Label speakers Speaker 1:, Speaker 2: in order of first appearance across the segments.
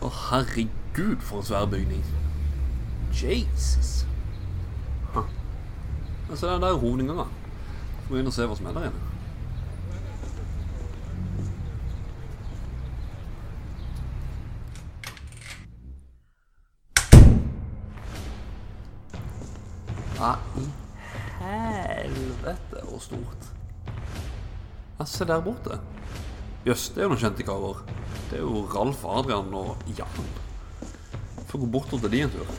Speaker 1: Å, herregud, for en svær bygning. Jesus. Huh. Altså, det er der hovedinngangen. Får inn og se hva som er der inne. Stort. Ja, se der borte. Jøss, det er jo noen kjente karer. Det er jo Ralf, Adrian og Jan. Får gå bort til de en tur.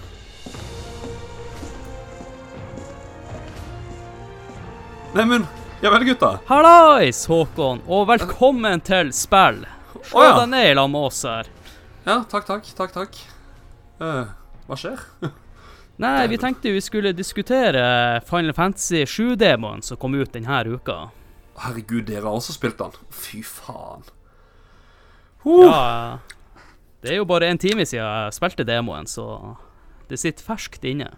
Speaker 1: Neimen, ja vel, gutta.
Speaker 2: Hallais, Håkon, og velkommen til spill. Se
Speaker 1: oh, ja.
Speaker 2: deg ned lag med oss her.
Speaker 1: Ja, takk, takk, takk, takk. Uh, hva skjer?
Speaker 2: Nei, vi tenkte vi skulle diskutere Final Fantasy 7-demoen som kom ut denne uka.
Speaker 1: Herregud, dere har også spilt den. Fy faen.
Speaker 2: Ja, det er jo bare en time siden jeg spilte demoen, så det sitter ferskt inne.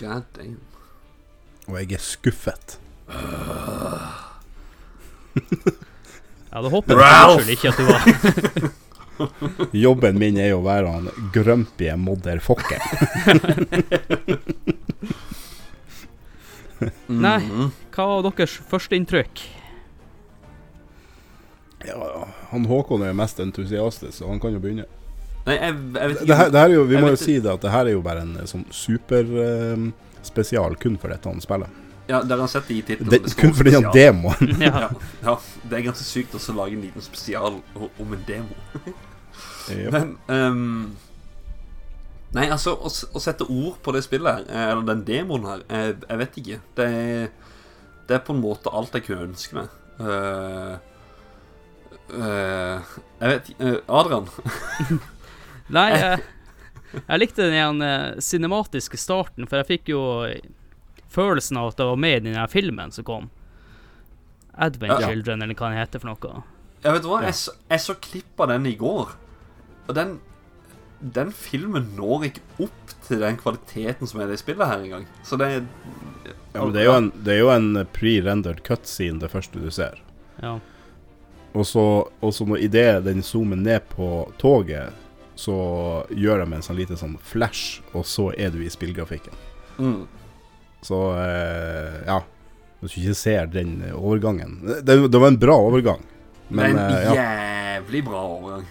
Speaker 1: God damn.
Speaker 3: Og jeg er skuffet.
Speaker 2: Jeg hadde håpet håper
Speaker 1: jeg
Speaker 2: skyld ikke at du var
Speaker 3: Jobben min er jo å være han grumpy motherfucker.
Speaker 2: Nei, hva var deres førsteinntrykk?
Speaker 3: Ja, han Håkon er jo mest entusiastisk, så han kan jo begynne.
Speaker 1: Nei, jeg, jeg vet ikke
Speaker 3: Det her, det her er jo, vi
Speaker 1: Jeg
Speaker 3: må jo si det at det her er jo bare en eh, sånn superspesial kun for dette han spiller.
Speaker 1: Ja, der han setter det i tittelen.
Speaker 3: Kun fordi
Speaker 1: spesial.
Speaker 3: demoen.
Speaker 2: Ja.
Speaker 1: Ja, ja, det er ganske sykt å lage en liten spesial om en demo. Men um, Nei, altså, å, å sette ord på det spillet her, eh, eller den demoen her, jeg, jeg vet ikke. Det er, det er på en måte alt jeg kunne ønske meg. Uh, uh, jeg vet ikke eh, Adrian?
Speaker 2: Nei, jeg, jeg likte den igjen, eh, cinematiske starten, for jeg fikk jo følelsen av at jeg var med i den her filmen som kom. Advent
Speaker 1: Ja.
Speaker 2: Children, eller hva den heter for noe.
Speaker 1: Jeg vet hva,
Speaker 3: Ja.
Speaker 1: jeg, så- jeg så klipp av den i går. Og den Den filmen når ikke opp til den kvaliteten som er i det spillet her engang. Så det er
Speaker 3: Ja, men det er jo en, det er jo en pre-rendered cutscene, det første du ser.
Speaker 2: Ja.
Speaker 3: Og så, og så når idet den zoomer ned på toget, så gjør de en sånn lite sånn flash, og så er du i spillgrafikken.
Speaker 1: mm.
Speaker 3: Så eh, ja. Hvis du ikke ser den overgangen Det, det var en bra overgang, men
Speaker 1: er
Speaker 3: eh,
Speaker 1: en
Speaker 3: ja.
Speaker 1: jævlig bra overgang.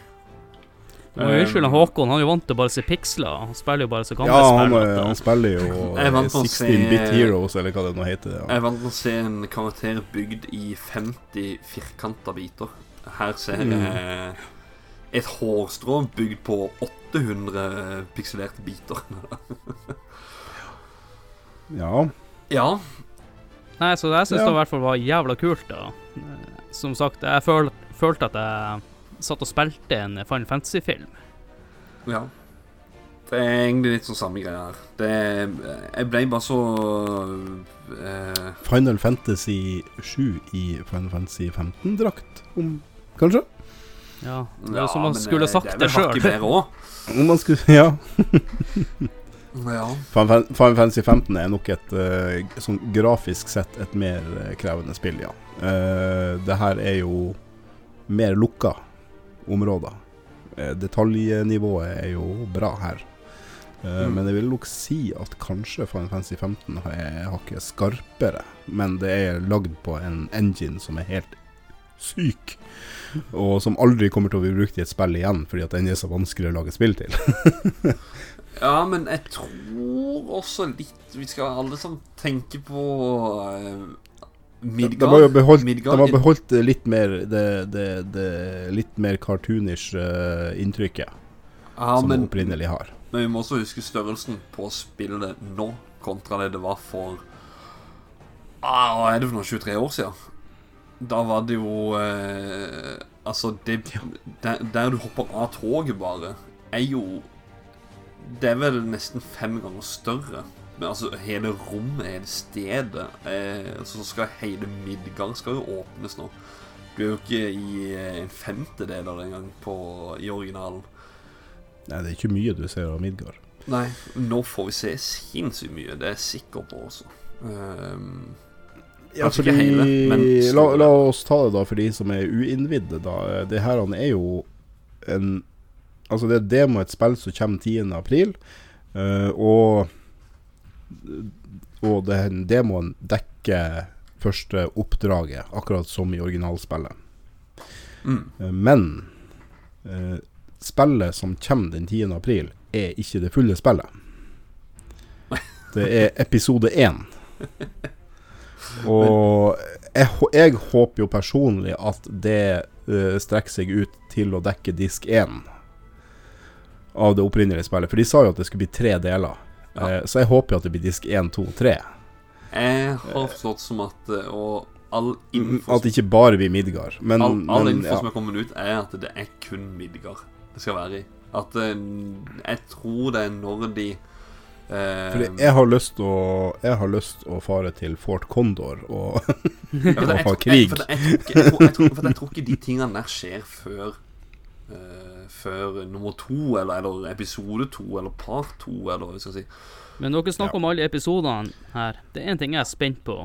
Speaker 2: Men må jo unnskylde Håkon, han er jo vant til bare å se piksler. Han spiller jo bare så gamle
Speaker 3: ja, han,
Speaker 2: spill.
Speaker 3: eh, han spiller jo
Speaker 1: Jeg er vant til å
Speaker 3: 16
Speaker 1: se-
Speaker 3: Bit Heroes, eller hva det nå heter.
Speaker 1: Jeg er vant til å se en karakter bygd i 50 firkanta biter. Her ser
Speaker 3: Mm.
Speaker 1: jeg et hårstrå bygd på 800 pikselerte biter.
Speaker 3: ja.
Speaker 1: Ja,
Speaker 2: Nei, så jeg syns
Speaker 3: Ja.
Speaker 2: det i hvert fall var jævla kult, da. Eh, Som sagt, jeg føl, følte at jeg satt og spilte en Final Fantasy-film.
Speaker 1: ja. Det er egentlig litt sånn samme greia her. Det, jeg ble bare så uh,
Speaker 3: Final Fantasy 7 i Final Fantasy 15-drakt, om kanskje?
Speaker 2: Ja, det er jo som man
Speaker 1: men,
Speaker 2: skulle
Speaker 1: eh,
Speaker 2: sagt
Speaker 1: det.
Speaker 2: det
Speaker 1: er vel hakket
Speaker 2: sjøl.
Speaker 1: bedre òg.
Speaker 3: Om man skulle Ja.
Speaker 1: Ja.
Speaker 3: Final Fantasy 15 er nok et eh, sånn grafisk sett et mer eh, krevende spill, ja. Eh, det her er jo mer lukka områder. Detaljnivået er jo bra her.
Speaker 1: Mm.
Speaker 3: Men jeg vil nok si at kanskje Final Fantasy 15 er hakket skarpere. Men det er lagd på en engine som er helt syk. Og som aldri kommer til å bli brukt i et spill igjen, fordi at den er så vanskelig å lage spill til.
Speaker 1: Ja, men jeg tror også litt Vi skal alle sammen tenke på uh, Midgard.
Speaker 3: Det var jo beholdt,
Speaker 1: Midgard
Speaker 3: De
Speaker 1: har
Speaker 3: beholdt litt mer det, det, det litt mer cartoonish eh, inntrykket
Speaker 1: ja,
Speaker 3: som
Speaker 1: men,
Speaker 3: opprinnelig har.
Speaker 1: men vi må også huske størrelsen på spillet nå kontra det det var for ah, Hva er det for noe? 23 år siden? Da var det jo eh, Altså, det der, der du hopper av toget, bare, er jo Det er vel nesten fem ganger større. Men altså, hele rommet, hele stedet eh, Så skal hele Midgard skal jo åpnes nå. Du er jo ikke i eh, en femtedel av det engang på, i originalen.
Speaker 3: Nei, det er ikke mye du ser av Midgard.
Speaker 1: Nei, nå får vi se sinnssykt mye. Det er jeg sikker på også. Um,
Speaker 3: Ja, fordi,
Speaker 1: hele,
Speaker 3: la, la oss ta det da for de som er uinnvidde. da. Eh, Det her er jo en Altså, det er demo et spill som kommer 10. april, eh, og Og den demoen dekker første oppdraget, akkurat som i originalspillet.
Speaker 1: Mm.
Speaker 3: Eh, Men uh, spillet som kommer den 10. april, er ikke det fulle spillet. Det er episode én. Og jeg, jeg håper jo personlig at det uh, strekker seg ut til å dekke disk én av det opprinnelige spillet. For de sa jo at det skulle bli tre deler.
Speaker 1: Ja.
Speaker 3: Eh, så jeg håper jo at det blir disk én, to, tre.
Speaker 1: Jeg har forstått som at eh, Og all info,
Speaker 3: Mm, At det ikke bare blir Midgard. Men,
Speaker 1: all, all
Speaker 3: men
Speaker 1: info
Speaker 3: ja.
Speaker 1: som er kommet ut, er at det er kun Midgard det skal være i. At eh, Jeg tror det er når de
Speaker 3: Fordi jeg har lyst å Jeg har lyst å fare til Fort Condor og og ha krig.
Speaker 1: Jeg, tror ikke- de tingene der skjer før eh, Før nummer to, eller, eller episode to, eller part to, eller hva skal jeg si.
Speaker 2: Men dere snakker om alle episodene her. Det er én ting jeg er spent på.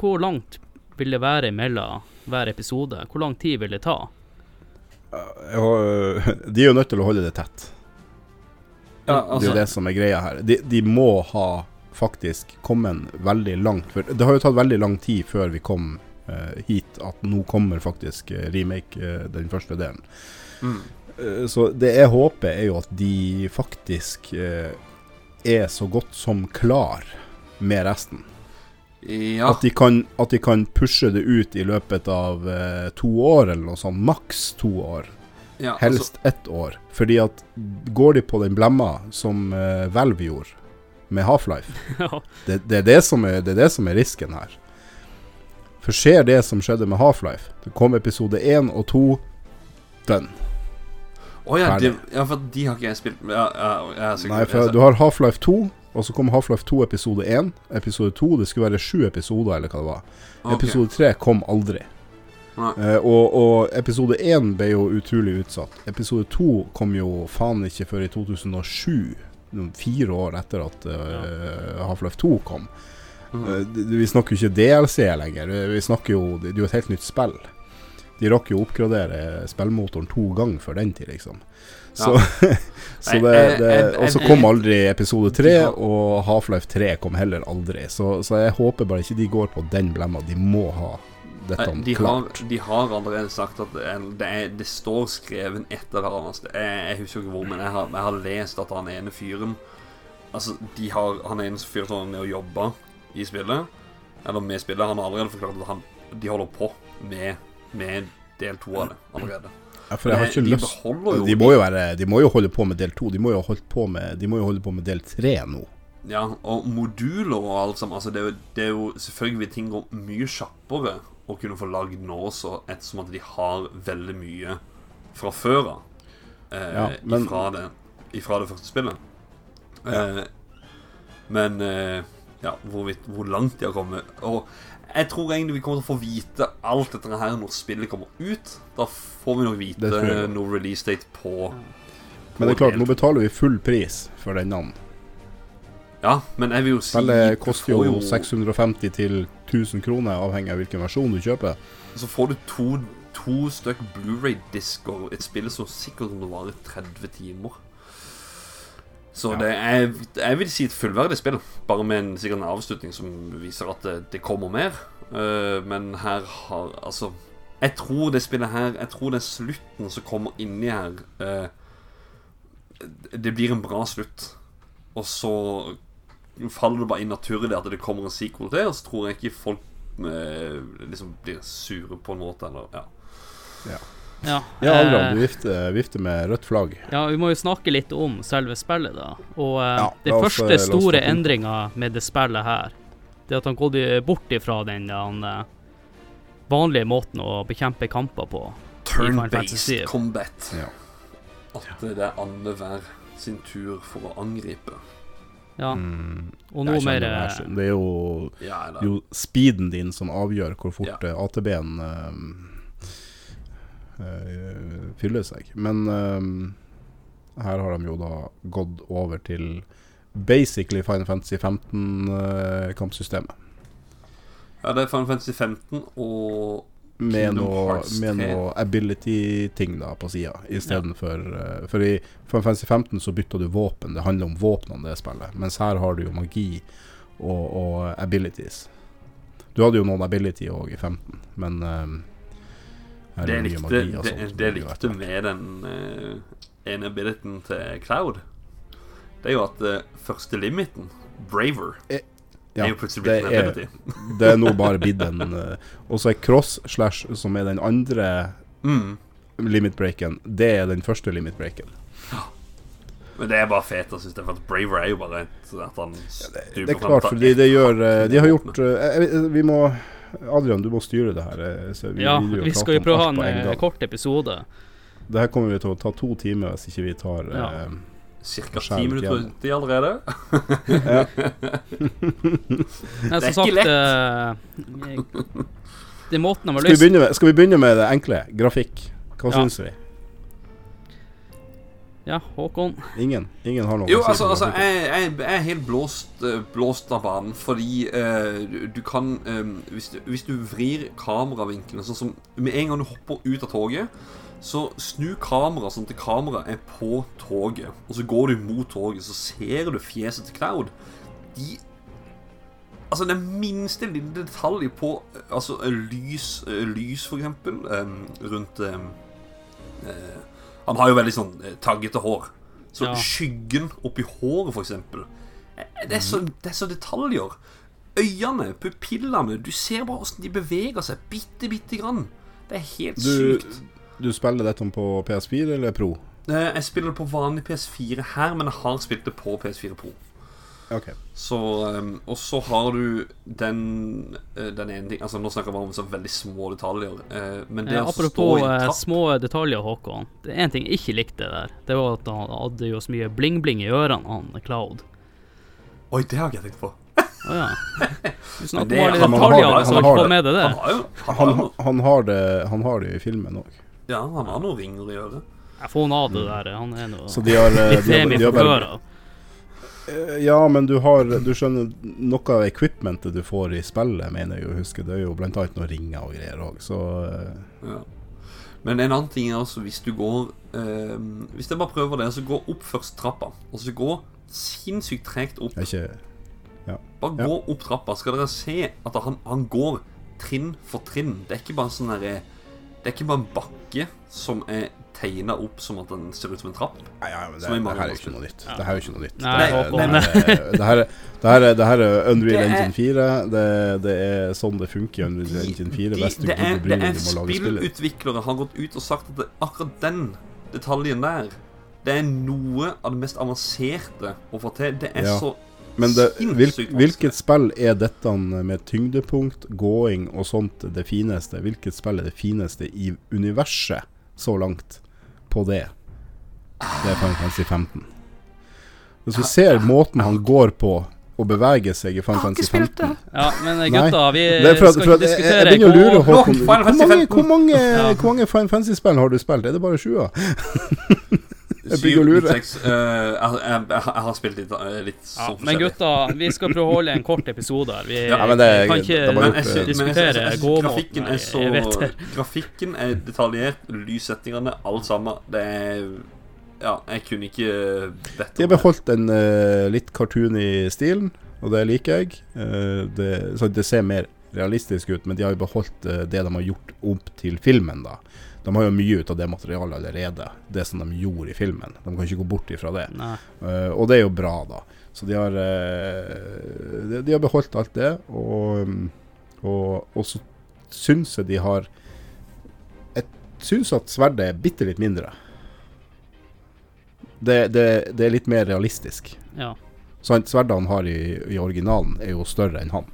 Speaker 2: Hvor langt vil det være mellom hver episode? Hvor lang tid vil det ta?
Speaker 3: De er jo nødt til å holde det tett.
Speaker 1: Ja,
Speaker 3: det er
Speaker 1: altså,
Speaker 3: jo det som er greia her. De, de må ha faktisk kommet veldig langt. For det har jo tatt veldig lang tid før vi kom eh, hit at nå kommer faktisk eh, remake, eh, den første delen.
Speaker 1: mm.
Speaker 3: Eh, Så det jeg håper, er jo at de faktisk eh, er så godt som klar med resten.
Speaker 1: Ja.
Speaker 3: At, de kan, at de kan pushe det ut i løpet av eh, to år, eller noe sånt. Maks to år.
Speaker 1: ja altså,
Speaker 3: Helst ett år. Fordi at går de på den blemma som eh, Valve gjorde med Half-Life,
Speaker 2: Ja.
Speaker 3: det, det, er det, som er, det er det som er risken her. For skjer det som skjedde med Half-Life Det kom episode én og to done.
Speaker 1: Å ja, de, ja, for de har ikke jeg spilt ja, ja,
Speaker 3: Nei, for du har Half-Life 2, og så kom Half-Life 2 episode 1. Episode 2, det skulle være sju episoder, eller hva det var.
Speaker 1: Okay.
Speaker 3: Episode 3 kom aldri. Eh, og, og episode 1 ble jo utrolig utsatt. Episode 2 kom jo faen ikke før i 2007. noen Fire år etter at eh, Half-Life 2 kom. Mm. Uh, vi snakker jo ikke DLC lenger. Vi, snakker jo det er jo et helt nytt spill. De rakk jo å oppgradere spillmotoren to ganger før den tid, liksom. Så, så det, det Og så kom aldri episode 3, og Half-Life 3 kom heller aldri. Så, så jeg håper bare ikke de går på den blemma. De må ha dette
Speaker 1: de, har,
Speaker 3: klart.
Speaker 1: de har allerede sagt at det, er, det, står skrevet etter. Anders. Jeg, jeg husker ikke hvor, men jeg har, jeg har lest at han ene fyren Altså, de har, Han ene fyren som er med og jobber i spillet, eller med spillet, han har allerede forklart at han, de holder på med, med del to av det allerede.
Speaker 3: Ja, for jeg har ikke
Speaker 1: de
Speaker 3: lyst
Speaker 1: de, jo
Speaker 3: de må, jo være, de må jo holde på med del 2. De må jo holde på med, de må jo holde på med del 3 nå.
Speaker 1: Ja, og moduler og alt sammen altså det, er jo, det er jo selvfølgelig ting går mye kjappere å kunne få lagd nå også, ettersom at de har veldig mye fra før av. Eh,
Speaker 3: Ja, men-
Speaker 1: ifra, det, ifra det første spillet. Eh, men eh, ja, hvorvidt, hvor langt de har kommet Og jeg tror egentlig vi kommer til å få vite alt dette her når spillet kommer ut. Da får vi nok vite noe release date på, på
Speaker 3: Men det er klart, nå betaler vi full pris for denne.
Speaker 1: Ja, men jeg vil jo si
Speaker 3: Spillet koster
Speaker 1: får
Speaker 3: jo 650 til 1000 kroner, avhengig av hvilken versjon du kjøper.
Speaker 1: Så får du to, to stykk Blu-ray-disker et spill som sikkert kommer til å vare 30 timer. Så det er, jeg vil si et fullverdig spill, bare med en, sikkert en avslutning som viser at det, det kommer mer. Uh, men her har Altså Jeg tror det spillet her Jeg tror den slutten som kommer inni her uh, Det blir en bra slutt. Og så faller det bare inn naturlig at det kommer en sequel til, og så tror jeg ikke folk uh, liksom blir sure på en måte, eller ja.
Speaker 2: Ja,
Speaker 3: Ja,
Speaker 2: ja
Speaker 3: Adrian, du vifter, vifter med rødt flagg.
Speaker 2: ja, vi må jo snakke litt om selve spillet, da. Og eh,
Speaker 3: Ja,
Speaker 2: det
Speaker 3: oss, eh,
Speaker 2: første
Speaker 3: oss
Speaker 2: store endringa med det spillet her, det er at han gått bort ifra den den, eh, vanlige måten å bekjempe kamper på.
Speaker 1: Turn-based combat.
Speaker 3: Ja.
Speaker 1: At det er annenhver sin tur for å angripe.
Speaker 2: Ja,
Speaker 3: Mm,
Speaker 2: og noe mer
Speaker 3: det
Speaker 2: eh,
Speaker 3: er jo,
Speaker 1: Ja,
Speaker 3: jo speeden din som avgjør hvor fort
Speaker 1: Ja.
Speaker 3: eh, ATB-en eh, eh, fyller seg. Men eh, her har de jo da gått over til basically Final Fantasy 15-kampsystemet.
Speaker 1: Ja, det er Final Fantasy 15 og
Speaker 3: Med noe, med noe ability-ting da på sida, istedenfor uh, For i Final Fantasy 15 så bytta du våpen, det handler om våpnene det spillet. Mens her har du jo magi og, og abilities. Du hadde jo noen ability òg i 15, men her
Speaker 1: Det jeg likte, det, det likte med den uh, ene abilityen til Cloud, det er jo at uh, første limiten, Braver,
Speaker 3: Ja,
Speaker 1: er jo plutselig blitt en
Speaker 3: det er-
Speaker 1: ability.
Speaker 3: Det er nå bare blitt en uh, Og så er cross slash, som er den andre
Speaker 1: Mm.
Speaker 3: limit breaken, det er den første limit breaken.
Speaker 1: Men det er bare fet, jeg synes det, for at Braver er jo bare et, at han stuper
Speaker 3: Det er klart, fordi det gjør De har gjort Vi må Adrian, du må styre det her. eh, så
Speaker 2: Ja, vi skal jo prøve å ha en
Speaker 3: en
Speaker 2: eh, kort episode.
Speaker 3: Det her kommer vi til å ta to timer hvis ikke vi tar
Speaker 2: Ja.
Speaker 3: eh,
Speaker 1: Cirka ti minutter uti allerede.
Speaker 2: Nei,
Speaker 1: Det er ikke
Speaker 2: sagt eh, Det er måten de har
Speaker 3: skal, vi begynne med, skal vi begynne med det enkle? Grafikk. Hva
Speaker 2: Ja.
Speaker 3: syns vi?
Speaker 2: Ja, Håkon.
Speaker 3: Ingen? Ingen har noe
Speaker 1: Jo, altså, altså jeg, jeg, jeg er helt blåst, eh, blåst av banen fordi eh, du, du kan eh, hvis, du, hvis du vrir kameravinkelen sånn som Med en gang du hopper ut av toget, så snu kameraet sånn at kameraet er på toget. Og så går du mot toget, så ser du fjeset til Cloud. De Altså, den minste lille detalj på eh, Altså, lys, eh, lys for eksempel, um, rundt um, eh, Han har jo veldig sånn eh, taggete hår. Så
Speaker 2: Ja.
Speaker 1: skyggen oppi håret, for eksempel. Eh, Det er, så, det er så detaljer. Øynene, pupillene Du ser bare hvordan de beveger seg bitte, bitte grann. Det er helt
Speaker 3: Du,
Speaker 1: sykt.
Speaker 3: du spiller dette på PS4 eller Pro?
Speaker 1: Eh, Jeg spiller det på vanlig PS4 her, men jeg har spilt det på PS4 Pro.
Speaker 3: Ok.
Speaker 1: Så, um, og så har du den, eh, den ene ting Altså Nå snakker vi om så veldig små detaljer. Uh, men det
Speaker 2: Eh, apropos
Speaker 1: i en
Speaker 2: eh, små detaljer, Håkon. Det er én ting jeg ikke likte der. Det var at han hadde jo så mye bling-bling i ørene, han Cloud.
Speaker 1: Oi, det har jeg ikke tenkt på.
Speaker 2: Å ja. Du snakker om alle
Speaker 1: han
Speaker 3: har-
Speaker 2: så
Speaker 3: det.
Speaker 2: med deg det?
Speaker 1: Han har jo han har,
Speaker 3: Han,
Speaker 1: jo-
Speaker 3: han, har det, han har det jo i filmen òg.
Speaker 1: Ja, han har noen ringer i øret.
Speaker 2: Jeg får han av det der. Han er noe
Speaker 3: Så de har,
Speaker 2: litt
Speaker 3: de har,
Speaker 2: femi
Speaker 3: de har Ja, men du har Du skjønner, noe av equipmentet du får i spillet, mener jeg å huske, det er jo blant annet noen ringer og greier òg, så eh,
Speaker 1: Ja. Men en annen ting er altså hvis du går eh, Hvis jeg bare prøver det, så gå opp først trappa. Og så gå sinnssykt tregt opp.
Speaker 3: Ikke, ja.
Speaker 1: Bare
Speaker 3: Ja.
Speaker 1: gå opp trappa. Skal dere se at han, han går trinn for trinn. Det er ikke bare sånn derre Det er ikke bare en bakke som er tegna opp som at den ser ut som en trapp.
Speaker 3: Nei, ja, men det,
Speaker 1: Som
Speaker 3: det her er ikke noe nytt. Det her er jo ikke noe nytt.
Speaker 2: Nei,
Speaker 3: det, her, er- det, her Unreal Engine 4. Det, det er sånn det funker i Unreal Engine 4.
Speaker 1: De-
Speaker 3: de,
Speaker 1: det er, det er spillutviklere har gått ut og sagt at det, akkurat den detaljen der Det er noe av det mest avanserte å få til. Det er
Speaker 3: Ja.
Speaker 1: så
Speaker 3: Men det, hvil, hvilket spill er dette med tyngdepunkt, gåing og sånt det fineste? Hvilket spill er det fineste i universet så langt på det? Det er Final Fantasy 15. Hvis du ser måten han går på og beveger seg i Final Fantasy 15
Speaker 2: Ja, men eh, gutta, vi
Speaker 3: er at,
Speaker 2: skal ikke
Speaker 3: at jeg, jeg
Speaker 2: diskutere
Speaker 3: begynner å lure, Håkon. Hvor mange, hvor mange, hvor mange Final Fantasy-spill har du spilt? Er det bare 20? Jeg
Speaker 1: Syv,
Speaker 3: lure.
Speaker 1: eh, jeg, jeg, jeg, jeg har spilt litt, eh, litt
Speaker 2: Ja,
Speaker 1: forskjellig.
Speaker 2: men gutta, vi skal prøve å holde en kort episode her. Vi
Speaker 3: Ja, men det-
Speaker 2: kan ikke
Speaker 1: Men jeg
Speaker 2: diskutere gåmåten
Speaker 1: grafikken er er detaljert, lyssettingene, alt sammen. Det er Ja, jeg kunne ikke bedt
Speaker 3: De har beholdt en uh, litt cartoony stilen, og det liker jeg. Uh, det, så det ser mer realistisk ut, men de har jo beholdt uh, det de har gjort opp til filmen, da. De har jo mye ut av det materialet allerede, det som de gjorde i filmen. De kan ikke gå bort ifra det. Eh, og det er jo bra, da. Så de har uh, de, de har beholdt alt det, og, og, og så syns jeg de har Jeg syns at sverdet er bitte litt mindre. Det, det, det er litt mer realistisk.
Speaker 2: Ja.
Speaker 3: Sverdet han har i, i originalen, er jo større enn han.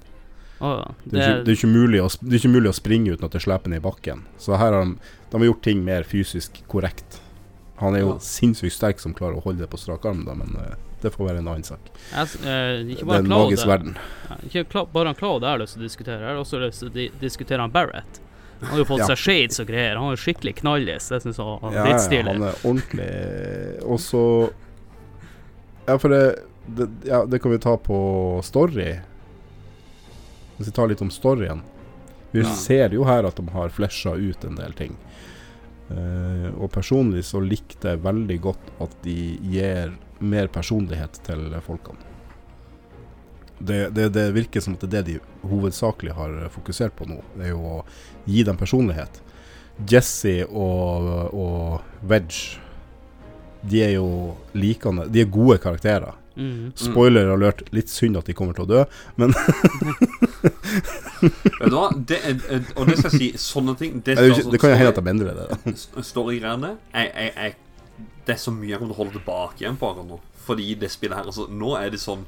Speaker 3: Det er, ikke, det, er mulig å, det er ikke mulig å springe uten at det slipper ned i bakken. Så her har de, de har gjort ting mer fysisk korrekt. Han er jo
Speaker 1: Ja.
Speaker 3: sinnssykt sterk som klarer å holde det på strak arm, da, men uh, det får være en annen sak.
Speaker 2: Jeg, eh, ikke
Speaker 3: Det er en
Speaker 2: Claude,
Speaker 3: magisk
Speaker 2: eh,
Speaker 3: verden.
Speaker 2: ja, ikke Cla- bare han Claude jeg har lyst til å diskutere. Jeg har også lyst til å di diskutere han Barrett. Han har jo fått
Speaker 3: Ja.
Speaker 2: seg shades og greier. Han er skikkelig knallis. Det syns jeg var
Speaker 3: Ja, ja,
Speaker 2: dritstilig.
Speaker 3: han er ordentlig Og så Ja, for det, det Ja, det kan vi ta på story. Hvis vi tar litt om storyen Vi
Speaker 1: Ja.
Speaker 3: ser jo her at de har flesja ut en del ting. Uh, og personlig så likte jeg veldig godt at de gir mer personlighet til folkene. Det, det, det virker som at det er det de hovedsakelig har fokusert på nå. Det er jo å gi dem personlighet. Jesse og, og Wedge De er jo likende De er gode karakterer.
Speaker 2: Mm.
Speaker 3: Spoiler alert, litt synd at de kommer til å dø, men
Speaker 1: Vet du hva? Det er, er- og det skal jeg si, sånne ting Det,
Speaker 3: det, er det kan jo hende at de endrer det. da.
Speaker 1: Storygreiene Det er så mye jeg kommer til å holde tilbake igjen på akkurat nå. Fordi det spillet her altså, Nå er det sånn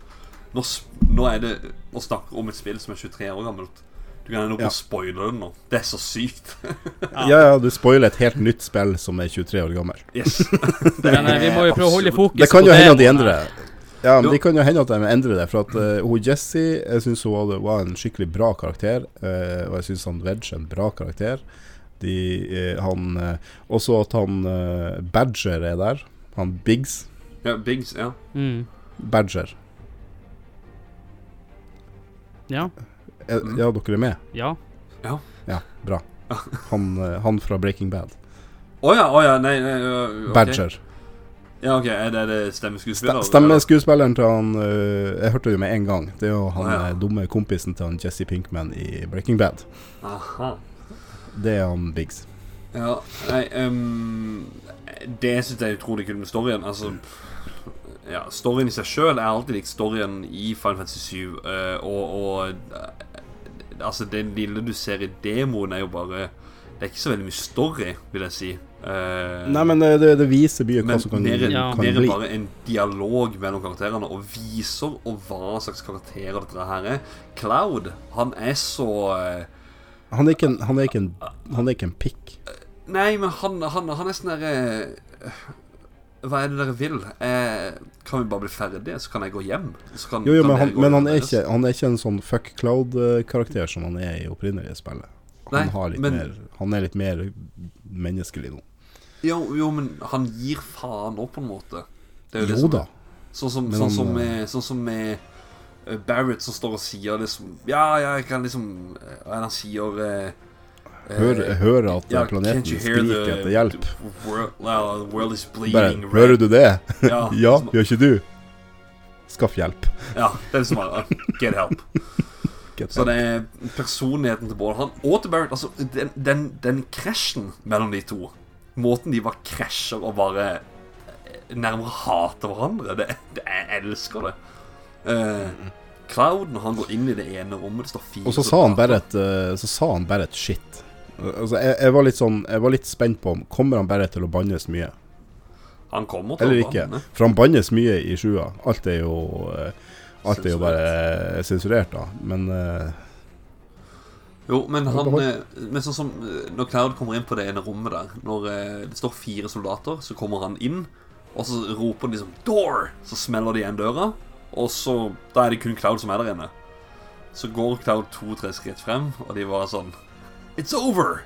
Speaker 1: Nå, nå er det å snakke om et spill som er 23 år gammelt. Du kan ende opp
Speaker 3: Ja.
Speaker 1: spoile det nå. Det er så sykt.
Speaker 3: Ja, ja, du spoiler et helt nytt spill som er 23 år gammelt.
Speaker 1: Yes.
Speaker 2: Men eh, vi må jo prøve å holde fokus på
Speaker 3: Det Det
Speaker 2: kan
Speaker 3: jo hende at de endrer det. Ja, men Det kan jo hende at de endrer det. For at uh, hun Jesse Jeg syns hun var, var en skikkelig bra karakter. Uh, og jeg syns han Wedge er en bra karakter. De, uh, han Også at han Badger er der. Han Biggs.
Speaker 1: Ja, Biggs, ja.
Speaker 2: Mm.
Speaker 3: Badger.
Speaker 2: Ja.
Speaker 3: Er,
Speaker 1: Mm.
Speaker 3: Ja, dere er med?
Speaker 2: Ja.
Speaker 3: Ja, bra. Han, han fra Breaking Bad.
Speaker 1: Å ja, å ja, nei, nei okay.
Speaker 3: Badger.
Speaker 1: Ja, ok, Er det, det
Speaker 3: stemmeskuespilleren? Stemmeskuespilleren til han uh, Jeg hørte det jo med en gang. Det er jo han
Speaker 1: ah, ja.
Speaker 3: eh, dumme kompisen til han Jesse Pinkman i Breaking Bad.
Speaker 1: Aha.
Speaker 3: Det er han Biggs.
Speaker 1: Ja, nei um, Det syns jeg er utrolig kult med storyen. Altså ja, Storyen i seg sjøl er alltid likt storyen i Final Fantasy 7. Uh, og og eh, altså det lille du ser i demoen, er jo bare Det er ikke så veldig mye story, vil jeg si. Uh,
Speaker 3: Nei, men det, det, det viser mye hva som kan,
Speaker 1: mer,
Speaker 2: Ja.
Speaker 3: kan
Speaker 1: mer
Speaker 3: bli.
Speaker 1: bare en dialog mellom karakterene, og viser og hva slags karakterer dette her er. Cloud, han er så uh,
Speaker 3: Han er ikke en, han er ikke en, han er ikke en pikk.
Speaker 1: Nei, men han, han, han er sånn derre Hva er det dere vil? Eh, kan vi bare bli ferdige, så kan jeg gå hjem? Så kan,
Speaker 3: Jo, jo, men han, men han, er ikke, han er ikke en sånn fuck cloud-karakter som han er i opprinnelige spillet. Han,
Speaker 1: Nei,
Speaker 3: har
Speaker 1: men-
Speaker 3: mer, han er litt mer menneskelig nå.
Speaker 1: Jo, jo, men han gir faen òg, på en måte.
Speaker 3: Jo
Speaker 1: som-
Speaker 3: da.
Speaker 1: Sånn som,
Speaker 3: Men
Speaker 1: sånn som
Speaker 3: eh,
Speaker 1: med, sånn som med eh, Barrett som står og sier liksom Ja, ja, jeg kan liksom eh, han sier eh, eh,
Speaker 3: Hører, jeg at
Speaker 1: ja,
Speaker 3: planeten skriker
Speaker 1: the-
Speaker 3: etter hjelp.
Speaker 1: world, well, world is
Speaker 3: Bare,
Speaker 1: bleeding
Speaker 3: hører du det?
Speaker 1: Ja,
Speaker 3: Ja, gjør ikke du? Skaff hjelp.
Speaker 1: ja, det er liksom bare Get help.
Speaker 3: Get
Speaker 1: Så det er personligheten til Bård han og til Barrett Altså, den, den, den krasjen mellom de to Måten de bare krasjer og bare eh, nærmere hater hverandre det, det, Jeg elsker det. Uh, når han går inn i det ene rommet Det står fire
Speaker 3: Og så sa han bare et, eh, så sa han bare et shit. Altså, jeg, jeg, var litt sånn, jeg var litt spent på om Kommer han bare til å bannes mye.
Speaker 1: Han kommer til
Speaker 3: Eller
Speaker 1: å
Speaker 3: ikke.
Speaker 1: banne.
Speaker 3: For han bannes mye i sjua. Alt er jo Alt er jo bare sensurert, da. Men eh,
Speaker 1: Jo, men han eh, Men sånn som eh, Når Cloud kommer inn på det ene rommet der Når eh, det står fire soldater Så kommer han inn Og så roper de liksom Door! Så smeller de igjen døra Og så Da er det kun Cloud som er der inne Så går Cloud to-tre skritt frem Og de bare sånn It's over!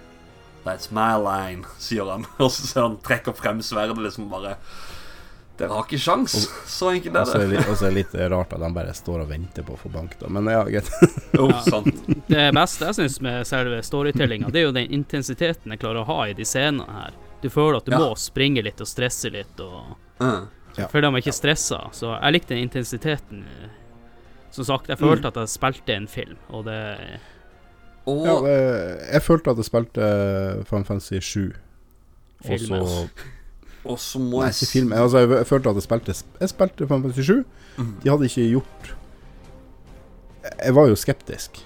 Speaker 1: That's my line Sier han Og så ser han trekker frem sverdet Liksom bare Dere har ikke sjans Så enkelt
Speaker 3: Og så
Speaker 1: er
Speaker 3: er
Speaker 1: det
Speaker 3: og så er det litt rart at de bare står og venter på å få bank, da. Men ja, greit.
Speaker 2: Ja. Det beste jeg syns med selve storytellinga, det er jo den intensiteten jeg klarer å ha i de scenene her. Du føler at du
Speaker 1: Ja.
Speaker 2: må springe litt og stresse litt, og
Speaker 1: Eh.
Speaker 3: Ja.
Speaker 2: føler meg ikke stressa. Så jeg likte den intensiteten. Som sagt, jeg følte at jeg spilte en film, og det
Speaker 1: Og
Speaker 3: Ja, eh, jeg følte at jeg spilte Final Fantasy 7. Og så
Speaker 2: Filmen.
Speaker 1: Og så må
Speaker 3: Nei, ikke film. Altså, jeg, jeg følte at jeg spilte Jeg spilte Final Fantasy 7.
Speaker 1: Mhm.
Speaker 3: De hadde ikke gjort Jeg var jo skeptisk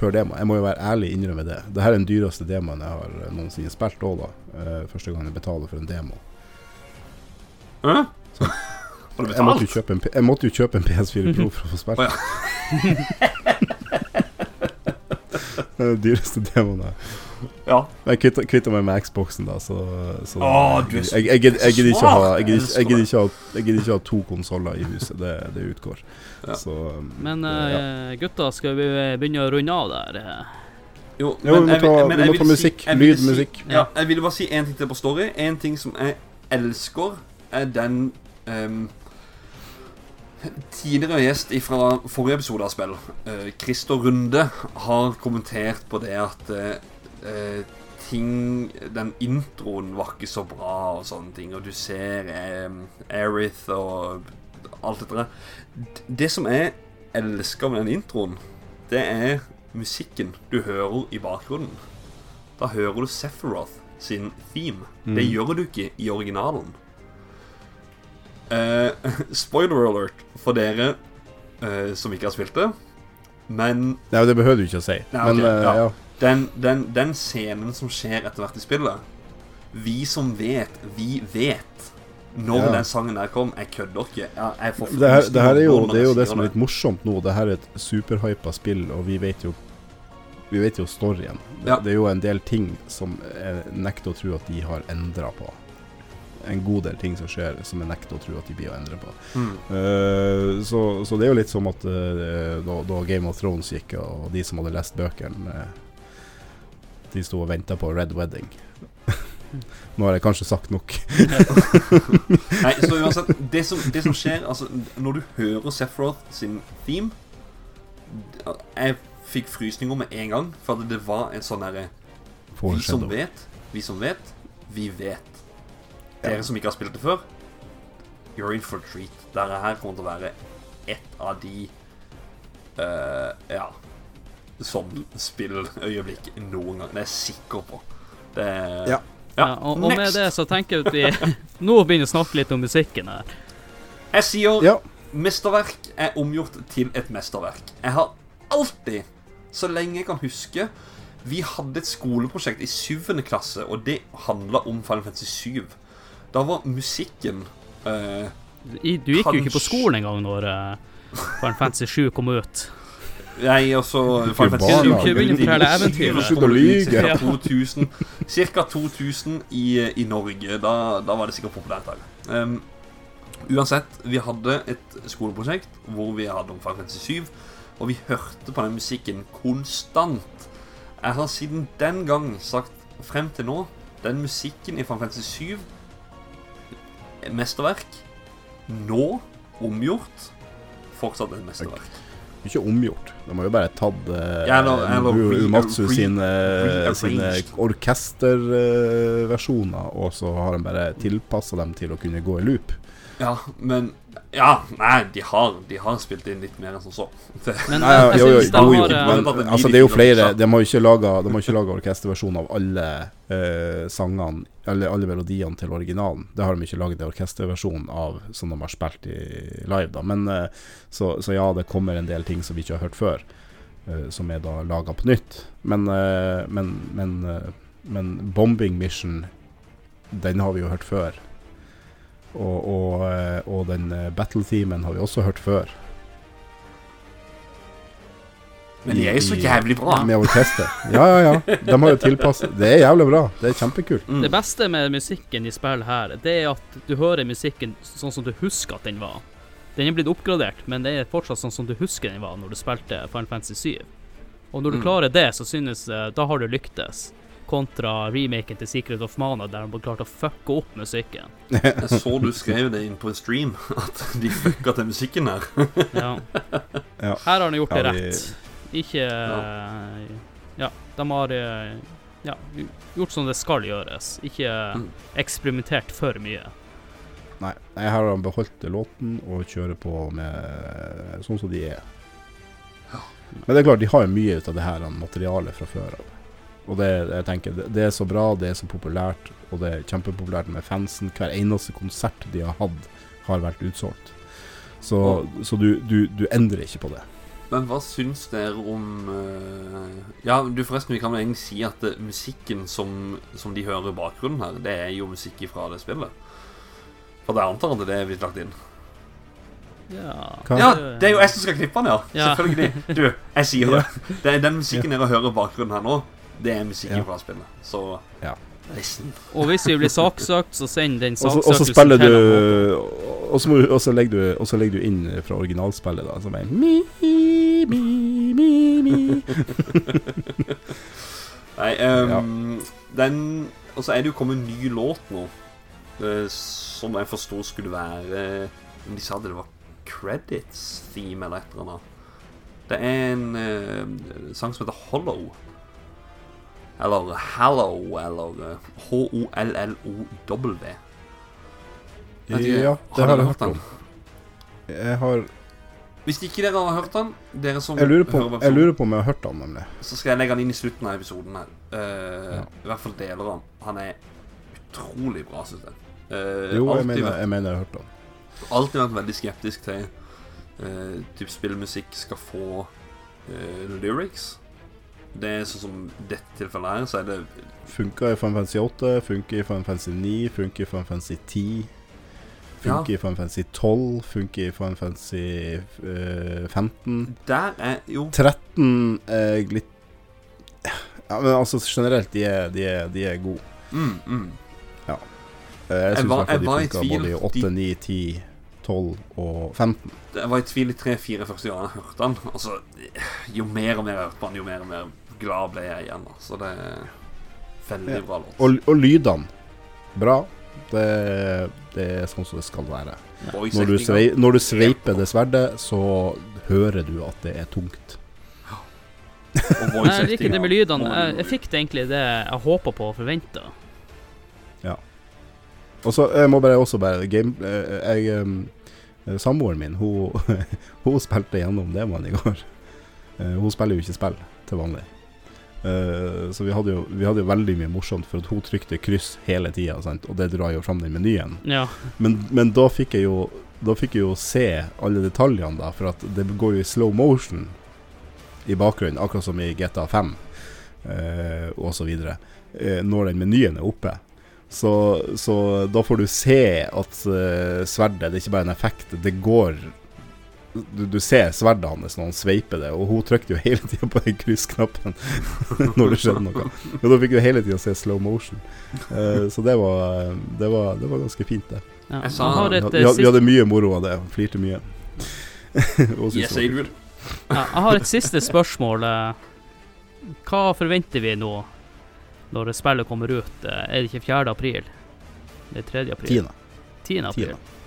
Speaker 3: før demo. Jeg må jo være ærlig innrømme det. Dette er den dyreste demoen jeg har noensinne spilt òg, da. Eh, første gang jeg betaler for en demo.
Speaker 1: Hæ? Har du
Speaker 3: Jeg måtte, jo kjøpe en, jeg måtte jo kjøpe en PS4 Pro for å få spilt. Det er den dyreste demoen jeg
Speaker 1: Ja.
Speaker 3: Jeg kvitter, meg med Xboxen, da, så, så
Speaker 1: Åh, du er så-
Speaker 3: jeg, jeg, jeg, jeg, gidder ikke Jeg jeg ikke ha ikke ha to konsoller i huset. Det, det utgår.
Speaker 1: Ja.
Speaker 3: Så um,
Speaker 2: Men
Speaker 3: ja.
Speaker 2: eh, gutta, skal vi begynne å runde av der? Jo,
Speaker 1: Jo,
Speaker 3: Jo, vi må
Speaker 1: jeg
Speaker 3: ta-
Speaker 1: men
Speaker 3: vi må ta musikk.
Speaker 1: Si,
Speaker 3: Lyd,
Speaker 1: si-
Speaker 3: musikk.
Speaker 1: Ja, jeg ville bare si én ting til på Story. En ting som jeg elsker, er den um, Tidligere gjest fra forrige episode av spill, uh, Christer Runde, har kommentert på det at eh, eh, ting Den introen var ikke så bra og sånne ting, og du ser Aerith og alt dette der. Det som jeg elsker med den introen, det er musikken du hører i bakgrunnen. Da hører du Sephiroth sin theme. Det gjør du ikke i originalen. Eh, spoiler alert for dere eh, som ikke har spilt det. Men
Speaker 3: Nei, det behøver du ikke å si.
Speaker 1: Nei,
Speaker 3: Men
Speaker 1: ok,
Speaker 3: eh,
Speaker 1: ja.
Speaker 3: ja.
Speaker 1: Den, den, den scenen som skjer etter hvert i spillet Vi som vet, vi vet når
Speaker 3: Ja.
Speaker 1: den sangen der kom. Jeg kødder ikke. Jeg, jeg får
Speaker 3: Det her, det her er jo det, er jo det som er litt morsomt nå. Det her er et superhypa spill, og vi vet jo Vi vet jo storyen. Det,
Speaker 1: Ja.
Speaker 3: det er jo en del ting som jeg nekter å tro at de har endra på. En god del ting som skjer som jeg nekter å tro at de blir å endre på.
Speaker 1: Mm.
Speaker 3: Uh, så, så det er jo litt som at uh, da, da Game of Thrones gikk, og de som hadde lest bøkene, eh, de sto og venta på Red Wedding. Nå har jeg kanskje sagt nok.
Speaker 1: Nei, så uansett Det som, det som skjer altså, Når du hører Sephiroth sin theme Jeg fikk frysninger med en gang, for at det var en sånn derre Vi som vet, vi som vet, vi vet. Dere som ikke har spilt det før, you're in for a treat. Dette her kommer til å være et av de uh, Ja Sånn spilløyeblikk noen gang. Det er jeg sikker på. Det er
Speaker 3: Ja.
Speaker 2: Ja, og, og med det så tenker jeg at vi nå begynner å snakke litt om musikken her.
Speaker 1: Jeg sier
Speaker 3: Ja.
Speaker 1: mesterverk er omgjort til et mesterverk. Jeg har alltid, så lenge jeg kan huske Vi hadde et skoleprosjekt i syvende klasse, og det handla om Final Fantasy 7. Da var musikken eh,
Speaker 2: du gikk jo ikke på skolen engang når uh, Final Fantasy 7 kom ut.
Speaker 1: Jeg også Final Fantasy 7
Speaker 3: barna,
Speaker 1: kom
Speaker 2: begynn å
Speaker 1: ut i
Speaker 2: fortelle
Speaker 1: 97,
Speaker 2: eventyr.
Speaker 1: og så
Speaker 3: Slutt
Speaker 1: kom
Speaker 3: å
Speaker 1: det ut
Speaker 3: lyge.
Speaker 1: Cirka 2000, cirka 2000 i, i Norge. Da, da var det sikkert populært her. Um, uansett, vi hadde et skoleprosjekt hvor vi hadde om Final Fantasy 7, og vi hørte på den musikken konstant. Jeg har siden den gang sagt frem til nå Den musikken i Final Fantasy 7 er Mesterverk. Nå omgjort. Fortsatt et mesterverk.
Speaker 3: Ikke omgjort. De har jo bare tatt
Speaker 1: eh, yeah, no,
Speaker 3: no,
Speaker 1: Matsu
Speaker 3: sine, sine orkesterversjoner, og så har de bare tilpassa dem til å kunne gå i loop.
Speaker 1: Ja, men Ja, nei, de har, de har spilt inn litt mer enn som så. Det,
Speaker 2: Men
Speaker 3: Nei, ja,
Speaker 2: jeg
Speaker 3: jo, jo, jo, jo,
Speaker 2: eh,
Speaker 3: men altså, det er jo flere
Speaker 1: sånn.
Speaker 3: De har jo ikke laga orkesterversjon av alle eh, sangene, eller alle melodiene til originalen. Det har de ikke laget en orkesterversjon av som de har spilt i live, da. Men eh, så, så ja, det kommer en del ting som vi ikke har hørt før, eh, som er da laga på nytt. Men, eh, men, men, eh, men Bombing Mission, den har vi jo hørt før. Og, og, eh, og den eh, battle-themen har vi også hørt før.
Speaker 1: men de er jo så jævlig bra.
Speaker 3: Med orkester. Ja, ja, ja. De har jo tilpasset Det er jævlig bra. Det er kjempekult.
Speaker 1: Mm.
Speaker 2: Det beste med musikken i spill her, det er at du hører musikken sånn som du husker at den var. Den er blitt oppgradert, men det er fortsatt sånn som du husker den var når du spilte Final Fantasy 7. Og når du
Speaker 1: Mm.
Speaker 2: klarer det, så synes jeg da har du lyktes. Kontra remaken til Secret of Mana, der de har klart å fucke opp musikken.
Speaker 1: Jeg så du skrev det inn på en stream, at de fucka til musikken her.
Speaker 2: Ja.
Speaker 3: Ja.
Speaker 2: Her har de gjort det rett. Ikke Ja, de har eh, ja, gjort som det skal gjøres. Ikke
Speaker 1: Mm.
Speaker 2: eksperimentert for mye.
Speaker 3: Nei, jeg har beholdt låten og kjører på med sånn som de er. Men det er klart, de har jo mye ut av det her materialet fra før av. Og det, jeg tenker, det, det er så bra, det er så populært, og det er kjempepopulært med fansen. Hver eneste konsert de har hatt, har vært utsolgt. Så, så du, du, du endrer ikke på det.
Speaker 1: Men hva syns dere om uh, Ja, du forresten, vi kan vel egentlig si at eh, musikken som, som de hører i bakgrunnen her, det er jo musikk fra det spillet. For det antar at det er blitt lagt inn.
Speaker 2: Ja,
Speaker 1: Ja, det er jo jeg som skal klippe den, ja.
Speaker 2: Ja.
Speaker 1: Selvfølgelig. Du, jeg sier det. det er den musikken dere hører i bakgrunnen her nå, det er musikken
Speaker 3: Ja.
Speaker 1: fra spillet. Så
Speaker 3: Ja.
Speaker 1: listen.
Speaker 2: Og hvis vi blir saksøkt, så send den
Speaker 3: Og og så
Speaker 2: saksøkelsen
Speaker 3: spiller
Speaker 2: til
Speaker 3: du. Og så, må du- og så legger du Og så legger du inn fra originalspillet, da, som er mi, mi, mi, mi.
Speaker 1: Nei, ehm, den Og så er det jo kommet en ny låt nå, eh, som jeg forsto skulle være Om de sa det var Credits Theme eller et eller annet. Det er en uh, sang som heter Hollow. Eller Hallow, eller eh, H-O-L-L-O-W.
Speaker 3: Ja, det
Speaker 1: har
Speaker 3: har jeg
Speaker 1: hørt
Speaker 3: om. Jeg har
Speaker 1: Hvis ikke dere har hørt den, dere som
Speaker 3: Jeg lurer på,
Speaker 1: hører
Speaker 3: jeg lurer på om jeg har hørt den, nemlig.
Speaker 1: så skal jeg legge den inn i slutten av episoden her. Uh,
Speaker 3: Ja.
Speaker 1: I hvert fall deler han. Han er utrolig bra, syns jeg. Uh,
Speaker 3: Jo, jeg mener
Speaker 1: vært,
Speaker 3: jeg, mener jeg har hørt den.
Speaker 1: alltid vært veldig skeptisk til uh, typ spillmusikk skal få eh, lyrics. Det er sånn som dette tilfellet her, så er det
Speaker 3: Funka i Final Fantasy 8, funker i Final Fantasy 9, funker i Final Fantasy 10. Funker i Final Fantasy 12, funker i Final Fantasy uh, 15.
Speaker 1: Der er jo
Speaker 3: 13 er litt Ja, men altså generelt, de er, de er, de er gode.
Speaker 1: mm, mm.
Speaker 3: Ja. Jeg
Speaker 1: Jeg
Speaker 3: syns i hvert fall de funka både i 8,
Speaker 1: De-
Speaker 3: 9, 10, 12 og 15.
Speaker 1: Jeg var i tvil i tre-fire første gang jeg hørte den. Altså, jo mer og mer jeg hørte den, jo mer og mer glad ble jeg igjen. da. Så det er veldig
Speaker 3: Ja.
Speaker 1: bra låt.
Speaker 3: Og, og lydene, bra. Det, det er sånn som det skal være. Når du, svei, når du sveiper det sverdet, så hører du at det er tungt.
Speaker 2: Jeg liker det med lydene. Jeg, jeg fikk det egentlig det jeg håpa på og forventa.
Speaker 3: Og så jeg må bare også bare game, eh, jeg, Samboeren min, hun, hun spilte gjennom demoen i går. Eh, Hun spiller jo ikke spill til vanlig. Eh, Så vi hadde, jo, vi hadde jo veldig mye morsomt, for at hun trykte kryss hele tida, og det drar jo fram den menyen.
Speaker 2: Ja.
Speaker 3: Men, men da fikk jeg jo Da fikk jeg jo se alle detaljene, da, for at det går jo i slow motion i bakgrunnen, akkurat som i GTA 5 uh, og så videre, eh, når den menyen er oppe. Så, så da får du se at uh, sverdet Det er ikke bare en effekt, det går du, du, ser sverdet hans når han sveiper det, og hun trykte jo hele tida på den kryssknappen når det skjedde noe. Og da fikk du hele tida se slow motion. Uh, så det var, det, var, det var, ganske fint, det.
Speaker 2: Ja.
Speaker 3: Vi,
Speaker 2: eh,
Speaker 3: hadde, vi hadde mye moro av det, flirte mye.
Speaker 1: yes, jeg,
Speaker 2: ja, jeg har et siste spørsmål. Eh. Hva forventer vi nå når spillet kommer ut? Er det ikke 4. april? Det er 3. april.
Speaker 3: 10.
Speaker 2: 10. april.
Speaker 3: 10.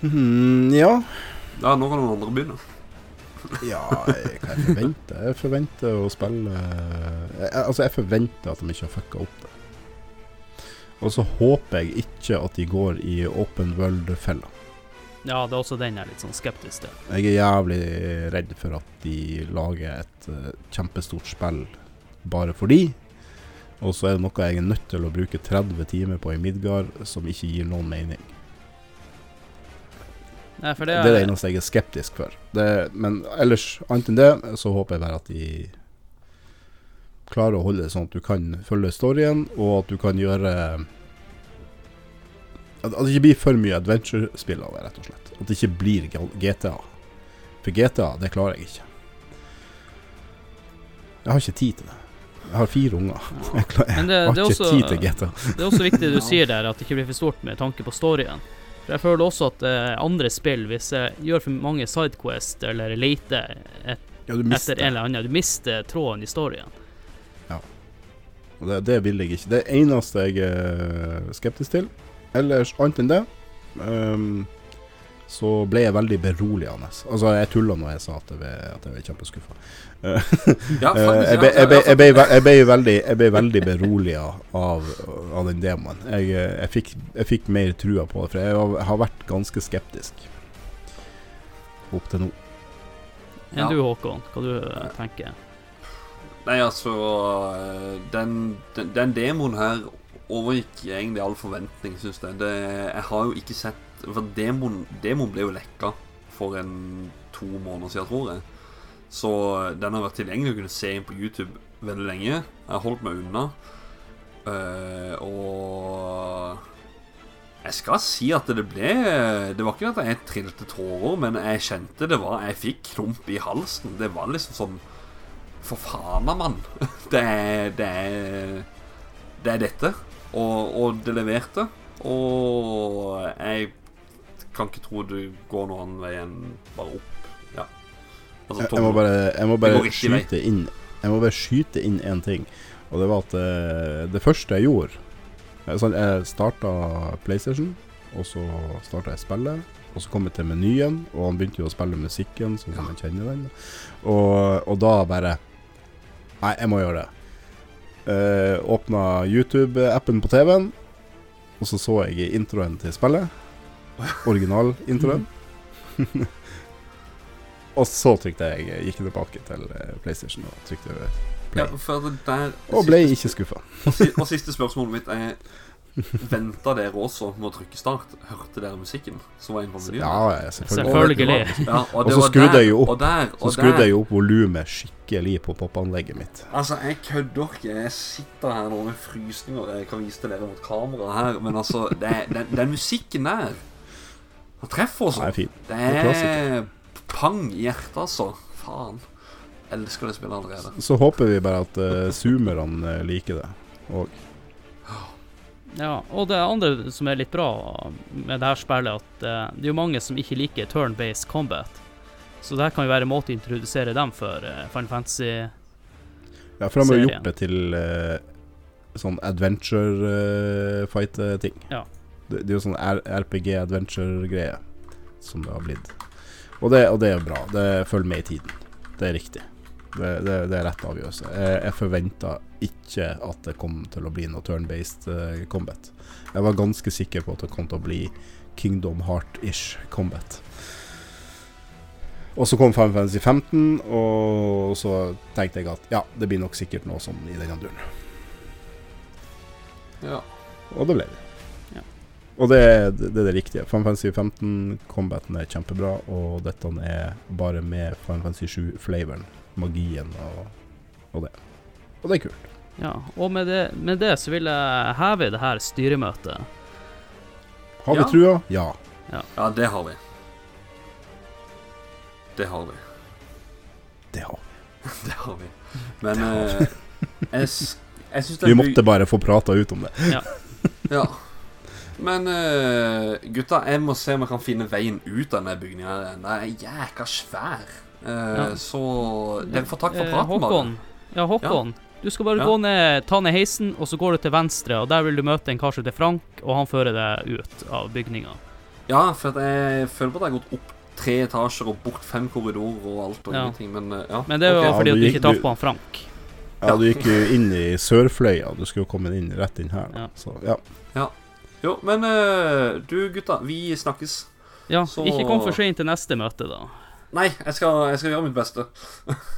Speaker 3: Hmm, ja.
Speaker 1: ja. Nå kan noen andre begynne.
Speaker 3: ja, jeg, hva jeg forventer Jeg forventer å spille eh, jeg, Altså, jeg forventer at de ikke har fucka opp det. Og så håper jeg ikke at de går i open world-fella.
Speaker 2: Ja, det er også den jeg er litt sånn skeptisk til.
Speaker 3: Jeg er jævlig redd for at de lager et uh, kjempestort spill bare fordi. Og så er det noe jeg er nødt til å bruke 30 timer på i Midgard som ikke gir noen mening.
Speaker 2: Nei,
Speaker 3: Det
Speaker 2: det
Speaker 3: er det
Speaker 2: er,
Speaker 3: eneste jeg er skeptisk for. Det, men ellers, annet enn det, så håper jeg bare at de klarer å holde det sånn at du kan følge storyen, og at du kan gjøre At det ikke blir for mye adventure-spill av det, rett og slett. At det ikke blir GTA. For GTA, det klarer jeg ikke. Jeg har ikke tid til det. Jeg har fire unger. Jeg, klarer,
Speaker 2: jeg det-
Speaker 3: har
Speaker 2: det
Speaker 3: ikke
Speaker 2: også-
Speaker 3: tid til GTA.
Speaker 2: det er også viktig du sier der, at det ikke blir for stort med tanke på storyen. For jeg føler også at uh, andre spill, hvis jeg gjør for mange sidequest eller leter et,
Speaker 3: Ja,
Speaker 2: etter en eller annen, du mister tråden i storyen.
Speaker 3: Og det, det vil jeg ikke. Det eneste jeg er skeptisk til. Ellers, annet enn det, ehm, så ble jeg veldig beroligende. Altså, jeg tulla når jeg sa at jeg ble, at jeg ble kjempeskuffa.
Speaker 1: Ja,
Speaker 3: Eh, jeg, ble, jeg, ble, jeg, ble, jeg, ble veldig, jeg veldig beroliga av, av den demoen. Jeg, eh, jeg, fikk, jeg fikk mer trua på det, for jeg har, vært ganske skeptisk opp til nå.
Speaker 2: Enn
Speaker 1: Ja.
Speaker 2: du, Håkon? Hva du eh, tenker?
Speaker 1: Nei, altså Den, den, den demoen her overgikk egentlig all forventning, syns jeg. Det, jeg har jo ikke sett For demon, demon ble jo lekka for en to måneder siden, tror jeg. Så den har vært tilgjengelig å kunne se inn på YouTube veldig lenge. Jeg har holdt meg unna. Uh, og jeg skal si at det ble Det var ikke at jeg trilte tårer, men jeg kjente det var Jeg fikk klump i halsen. Det var liksom sånn For faen, mann. Det er Det er, det er dette. Og, og det leverte. Og jeg kan ikke tro du går noen annen vei enn bare opp. Ja. Altså,
Speaker 3: Jeg, jeg må bare, jeg må bare skyte inn Jeg må bare skyte inn én ting. Og det var at eh, det første jeg gjorde eh, sånn, Jeg starta PlayStation, og så starta jeg spillet. Og så kom jeg til menyen, og han begynte jo å spille musikken sånn som man kjenner den. Og, og da bare Nei, jeg må gjøre det. Uh, åpna YouTube-appen på TV-en, og så så jeg introen til spillet. Originalintroen. og så trykte jeg gikk tilbake til eh, PlayStation og trykte play.
Speaker 1: Ja, for der
Speaker 3: Og ble ikke skuffa.
Speaker 1: Og, siste spørsmålet mitt er Venta dere også med å trykke start? Hørte dere musikken som var inne på menyen?
Speaker 3: Ja, ja, selvfølgelig.
Speaker 2: Selvfølgelig.
Speaker 1: Ja, og,
Speaker 3: Og så
Speaker 1: var
Speaker 3: skrudde
Speaker 1: der,
Speaker 3: jeg jo opp.
Speaker 1: Og der,
Speaker 3: Så skrudde jeg opp volumet skikkelig på popanlegget mitt.
Speaker 1: Altså, jeg kødder ikke. Jeg sitter her nå med frysninger. Jeg kan vise til dere mot kamera her, men altså det, Den, den musikken der Den treffer
Speaker 3: Det er
Speaker 1: også.
Speaker 3: fin.
Speaker 1: Det
Speaker 3: er
Speaker 1: er pang i hjertet, altså. Faen. Elsker det spillet allerede.
Speaker 3: Så håper vi bare at uh, zoomerne eh, liker det. Og
Speaker 2: Ja, og det andre som er litt bra med det her spillet, at uh, det er jo mange som ikke liker turn-based combat. Så det her kan jo være en måte å introdusere dem for uh, Final Fantasy.
Speaker 3: Ja, for de har
Speaker 2: jo
Speaker 3: gjort det til uh, sånn adventure uh, fight-ting.
Speaker 2: Ja.
Speaker 3: Det, det er jo sånn RPG-adventure-greie som det har blitt. Og det, og det er bra. Det følger med i tiden. Det er riktig. Det, det, det er rett avgjørelse. Jeg, jeg forventa ikke at det kom til å bli noe turn-based uh, combat. Jeg var ganske sikker på at det kom til å bli Kingdom Heart-ish combat. Og så kom Final Fantasy 15, og så tenkte jeg at ja, det blir nok sikkert noe sånn i denne duren.
Speaker 1: Ja.
Speaker 3: Og det ble det.
Speaker 2: Ja.
Speaker 3: Og det, det, det er det riktige. Final Fantasy 15, combaten er kjempebra, og dette er bare med Final Fantasy 7-flavoren. Magien og, og det. Og det er kult.
Speaker 2: Ja, og med det, med det så vil jeg heve det her styremøtet.
Speaker 3: Har
Speaker 1: Ja.
Speaker 3: vi trua? Ja.
Speaker 1: ja, det har vi. Det har vi.
Speaker 3: Det har vi.
Speaker 1: Det har vi. Men eh, jeg, jeg syns
Speaker 3: Vi måtte bare få prata ut om det.
Speaker 1: ja. Ja. Men uh, gutta, jeg må se om jeg kan finne veien ut av denne bygningen. her. Den er jækla svær. Uh,
Speaker 2: Ja.
Speaker 1: Så dere får takk for
Speaker 2: Eh,
Speaker 1: praten,
Speaker 2: Håkon. Ja, Håkon. Du skal bare
Speaker 1: Ja.
Speaker 2: gå ned, ta ned heisen, og så går du til venstre, og der vil du møte en kar som heter Frank, og han fører deg ut av bygninga.
Speaker 1: Ja, for at jeg føler på at jeg har gått opp tre etasjer og bort fem korridorer og alt og
Speaker 2: Ja.
Speaker 1: ingenting, men ja.
Speaker 2: Men det er jo
Speaker 1: fordi
Speaker 3: Ja, du
Speaker 2: du ikke traff på han Frank.
Speaker 3: Ja, du gikk jo inn i Sørfløya. Du skulle jo komme inn rett inn her. da.
Speaker 2: Ja.
Speaker 3: Så ja.
Speaker 1: Jo, men eh, du gutta, vi snakkes.
Speaker 2: Ja,
Speaker 1: Så-
Speaker 2: ikke kom for sent til neste møte, da.
Speaker 1: Nei, jeg skal, jeg skal gjøre mitt beste.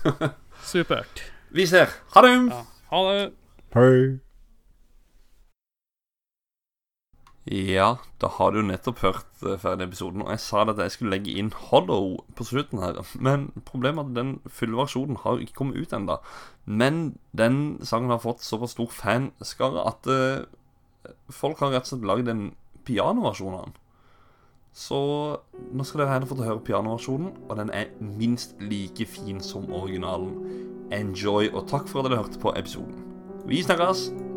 Speaker 2: Supert.
Speaker 1: Vi ser. Ha det!
Speaker 2: Ja. Ha det.
Speaker 3: Hei.
Speaker 1: Ja, da har du nettopp hørt eh, ferdig episoden, og jeg sa at jeg skulle legge inn Hollow på slutten her. Men problemet er at den fulle versjonen har ikke kommet ut ennå. Men den sangen har fått såpass stor fanskare at eh, folk har rett og slett lagd en pianoversjon av den. Så nå skal dere gjerne få til å høre pianoversjonen, og den er minst like fin som originalen. Enjoy, og takk for at dere hørte på episoden. Vi snakkes!